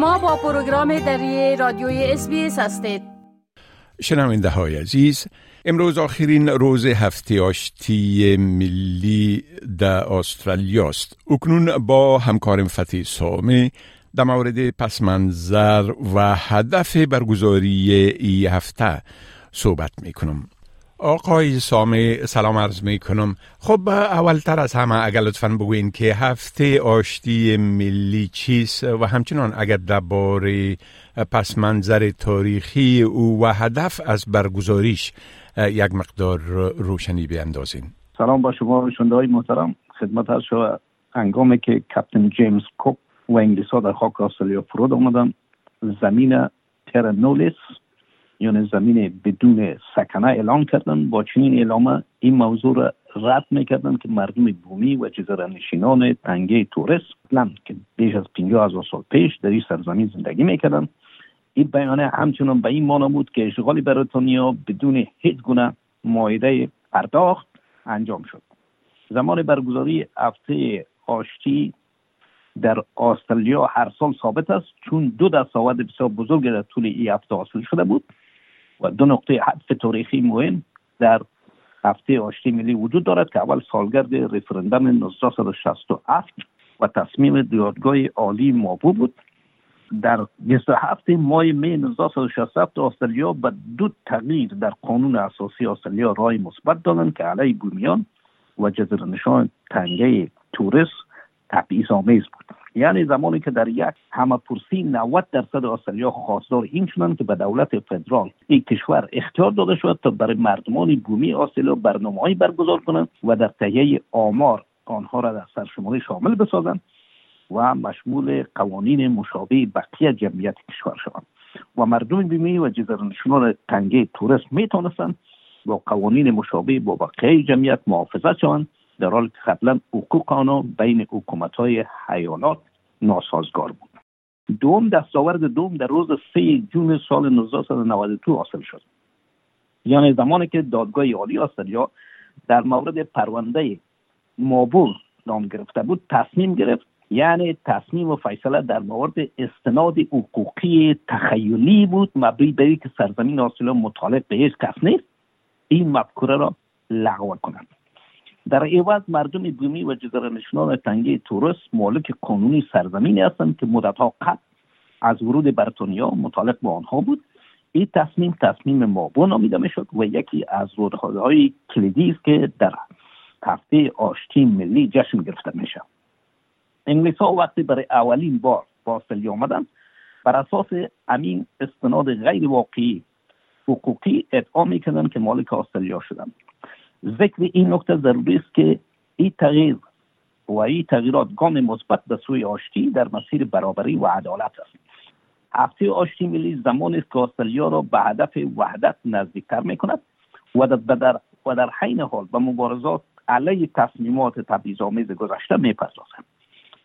شما با پروگرام دری رادیوی اس هستید. شنونده های عزیز امروز آخرین روز هفته آشتی ملی در استرالیا است. اکنون با همکارم فتی سامه در مورد پسمنظر و هدف برگزاری ای هفته صحبت می کنم آقای سامه سلام عرض می کنم خب اولتر از همه اگر لطفا بگوین که هفته آشتی ملی چیست و همچنان اگر درباره پس منظر تاریخی او و هدف از برگزاریش یک مقدار روشنی بیندازین سلام با شما شنده های محترم. خدمت هست شما. انگامی که کپتن جیمز کوک و انگلیس در خاک آسترالیا فرود آمدن زمین ترنولیس یعنی زمین بدون سکنه اعلان کردن. با چنین اعلام این موضوع را رد می‌کردن که مردم بومی و جزیره نشینان تنگه توریست که بیش از 50 هزار سال پیش در این سرزمین زندگی می‌کردن. این بیانه همچنان به این مانا بود که اشغال بریتانیا بدون هیچ گونه مایده پرداخت انجام شد. زمان برگزاری هفته آشتی در استرالیا هر سال ثابت است. چون دو دستاورد بسیار بزرگ در طول این هفته حاصل شده بود. و دو نقطه حدف تاریخی مهم در هفته آشتی ملی وجود دارد که اول سالگرد رفرندم 1967 و تصمیم دادگاه عالی مابو بود. در 27 ماه می 1967 استرالیا به دو تغییر در قانون اساسی استرالیا رای مثبت دادند که علیه بومیان و جزیره نشان تنگه توریست تبعیض آمیز بود. یعنی زمانی که در یک همه پرسی 90 درصد استرالیا خواستار این شدند که به دولت فدرال این کشور اختیار داده شود تا برای مردمان بومی استرالیا برنامه‌ای برگزار کنند و در تهیه آمار آنها را در سرشماری شامل بسازند و مشمول قوانین مشابه بقیه جمعیت کشور شوند. و مردم بومی و جزیره‌نشینان تنگه توریست می‌تونستند با قوانین مشابه با بقیه جمعیت محافظت شوند. در حال که قبلا حقوق آنها بین حکومت های حیانات ناسازگار بود. دوم دستاورد دوم در روز 3 جون سال 1992 حاصل شد. یعنی زمانی که دادگاه عالی استرالیا در مورد پرونده مابول نام گرفته بود تصمیم گرفت یعنی تصمیم و فیصله در مورد استناد حقوقی تخیلی بود. مبنی بر که سرزمین استرالیا مطالب به هیچ کس نیست. این مفکوره را لغو کنند در عوض مردم بومی و جزیره نشینان تنگه توریست مالک قانونی سرزمینی هستند که مدتها قبل از ورود بریتانیا متعلق به آنها بود. این تصمیم تصمیم مابو نامیده می‌شد و یکی از های کلیدی است که در هفته آشتی ملی جشن گرفته میشه انگلیس ها وقتی برای اولین بار با استرالیا آمدن بر اساس امین استناد غیر واقعی حقوقی ادعا می‌کردن که مالک استرالیا شدن ذکر این نکته ضروری است که این تغییر و این تغییرات گام مثبت به سوی آشتی در مسیر برابری و عدالت است. هفته آشتی ملی زمان است که استرالیا را به هدف وحدت نزدیکتر می کند و در و در حین حال به مبارزات علیه تصمیمات تبعیض‌آمیز گذشته می‌پردازند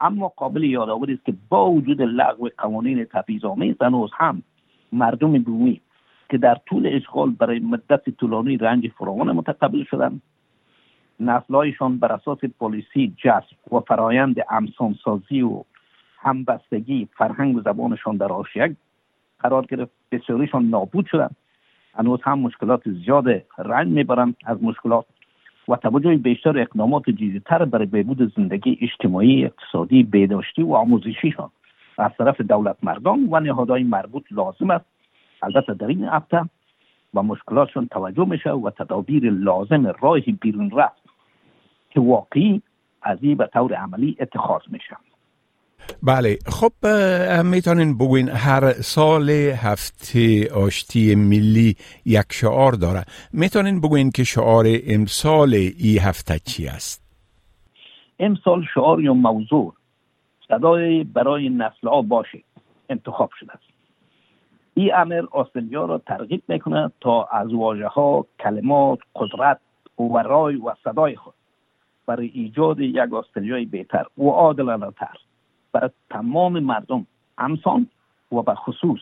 اما قابل یادآوری است که با وجود لغو قوانین تبعیض‌آمیز هنوز هم مردم بومی که در طول اشغال برای مدت طولانی رنج فراوان متقبل شدند نسلهایشان بر اساس پلیسی جذب و فرایند امسانسازی و همبستگی فرهنگ و زبانشان در آشیه قرار گرفت. بسیاریشان نابود شدند هنوز هم مشکلات زیاد رنج می‌برند از مشکلات و توجه بیشتر اقدامات جدیدتر برای بهبود زندگی اجتماعی اقتصادی بهداشتی و آموزشیشان. از طرف دولت مردان و نهادهای مربوط لازم است البته در این هفته با مشکلاتشون توجه میشه و تدابیر لازم راهی بیرون رفت که واقعی از این به طور عملی اتخاذ میشه. بله خب می‌تونین بگوین هر سال هفته آشتی ملی یک شعار داره. می‌تونین بگوین که شعار امسال ای هفته چی است؟ امسال شعار یا موضوع صدای برای نسل ها باشه انتخاب شده است. این امر استرالیا را ترغیب می‌کنه تا از واژه ها کلمات قدرت و و صدای خود. برای ایجاد یک استرالیای بهتر و عادلانه تر برای تمام مردم همسان و به خصوص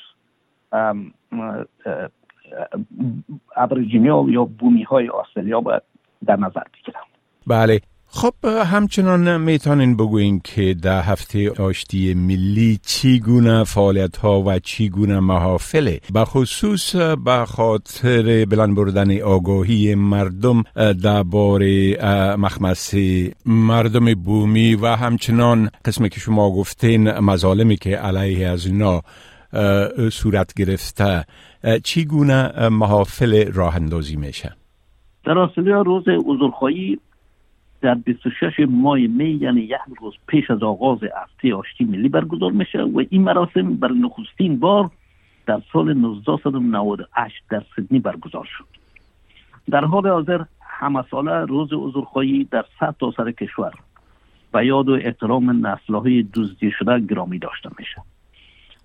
ابریجینیا یا بومی های استرالیا باید در نظر بگیرم بله. خب همچنان می‌تونین بگوین که در هفته آشتی ملی چیگونه فعالیت ها و چیگونه محافل به خصوص به خاطر بلند بردن آگاهی مردم درباره مخمس مردم بومی و همچنان قسمی که شما گفتین مظالمی که علیه از اینا صورت گرفته چیگونه محافل راه اندازی میشه؟ در استرالیا روز عذرخواهی در 26 ماه می یعنی یک روز پیش از آغاز هفته آشتی ملی برگزار میشه و این مراسم بر نخستین بار در سال 1998 در سیدنی برگزار شد. در حال حاضر همه ساله روز عذرخواهی در سرتاسر کشور و یاد و احترام نسلهای دزدی شده گرامی داشته میشه.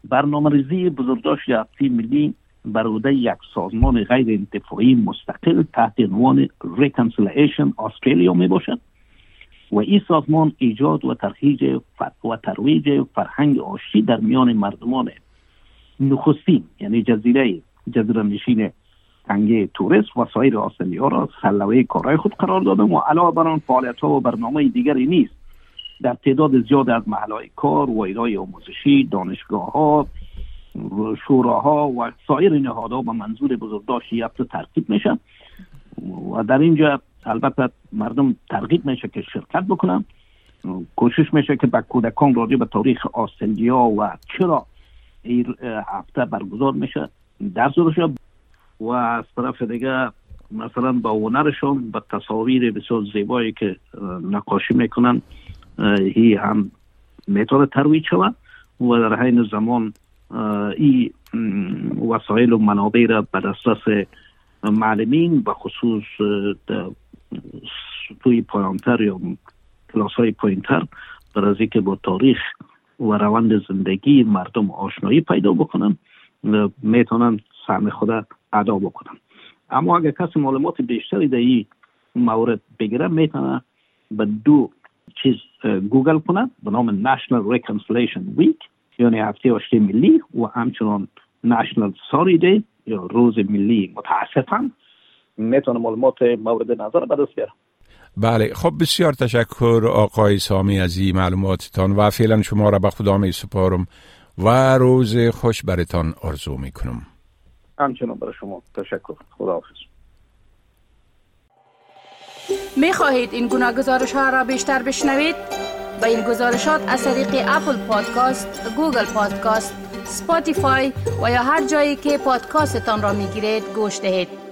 برنامه ریزی بزرگداشت هفته ملی بر یک سازمان غیر انتفاعی مستقل تحت عنوان Reconciliation Australia می باشد و این سازمان ایجاد و ترویج و ترویج فرهنگ آشتی در میان مردمان نخستین یعنی جزیره جزیره نشین تنگه توریست و سایر آسیا را سلوه کارهای خود قرار داده و علاوه بر آن فعالیت ها و برنامه دیگری نیست. در تعداد زیاد از محلهای کار و ایرای آموزشی دانشگاه ها شوراها و سایر نهادها به منظور بزرگداشت یافته ترتیب میشه و در اینجا البته مردم ترغیب میشه که شرکت بکنن. کوشش میشه که به کودکان راجع به تاریخ آسندیا و چرا این هفته برگزار میشه درس داشته و از طرف دیگه مثلا با هنرشون به تصاویر بسیار زیبایی که نقاشی می‌کنن هی هم می‌تونه ترویج شود و در حین زمان این وسایل و منابع را به دسترس معلمین و خصوص توی پایانتر یا کلاس های پایینتر بر از که با تاریخ و روند زندگی مردم آشنایی پیدا بکنن می‌تونن سهم خود ادا بکنن. اما اگر کسی معلومات بیشتری در این مورد بگیره می‌تونه به دو چیز گوگل کنه به نام National Reconciliation Week یعنی هفته آشتی ملی و همچنان National Sorry Day یا روز ملی متاسفم می‌تونه معلومات مورد نظر به دست بیاره بله. خب بسیار تشکر آقای سامی از این معلوماتتان و فعلا شما را به خدا می سپارم و روز خوش برتان آرزو می کنم همچنان برای شما تشکر. خدا حافظ. می خواهید این گونه گزارش ها را بیشتر بشنوید؟ با این گزارشات از طریق Apple Podcast، Google Podcast، Spotify و یا هر جایی که پادکاستتان را می گیرید گوش دهید.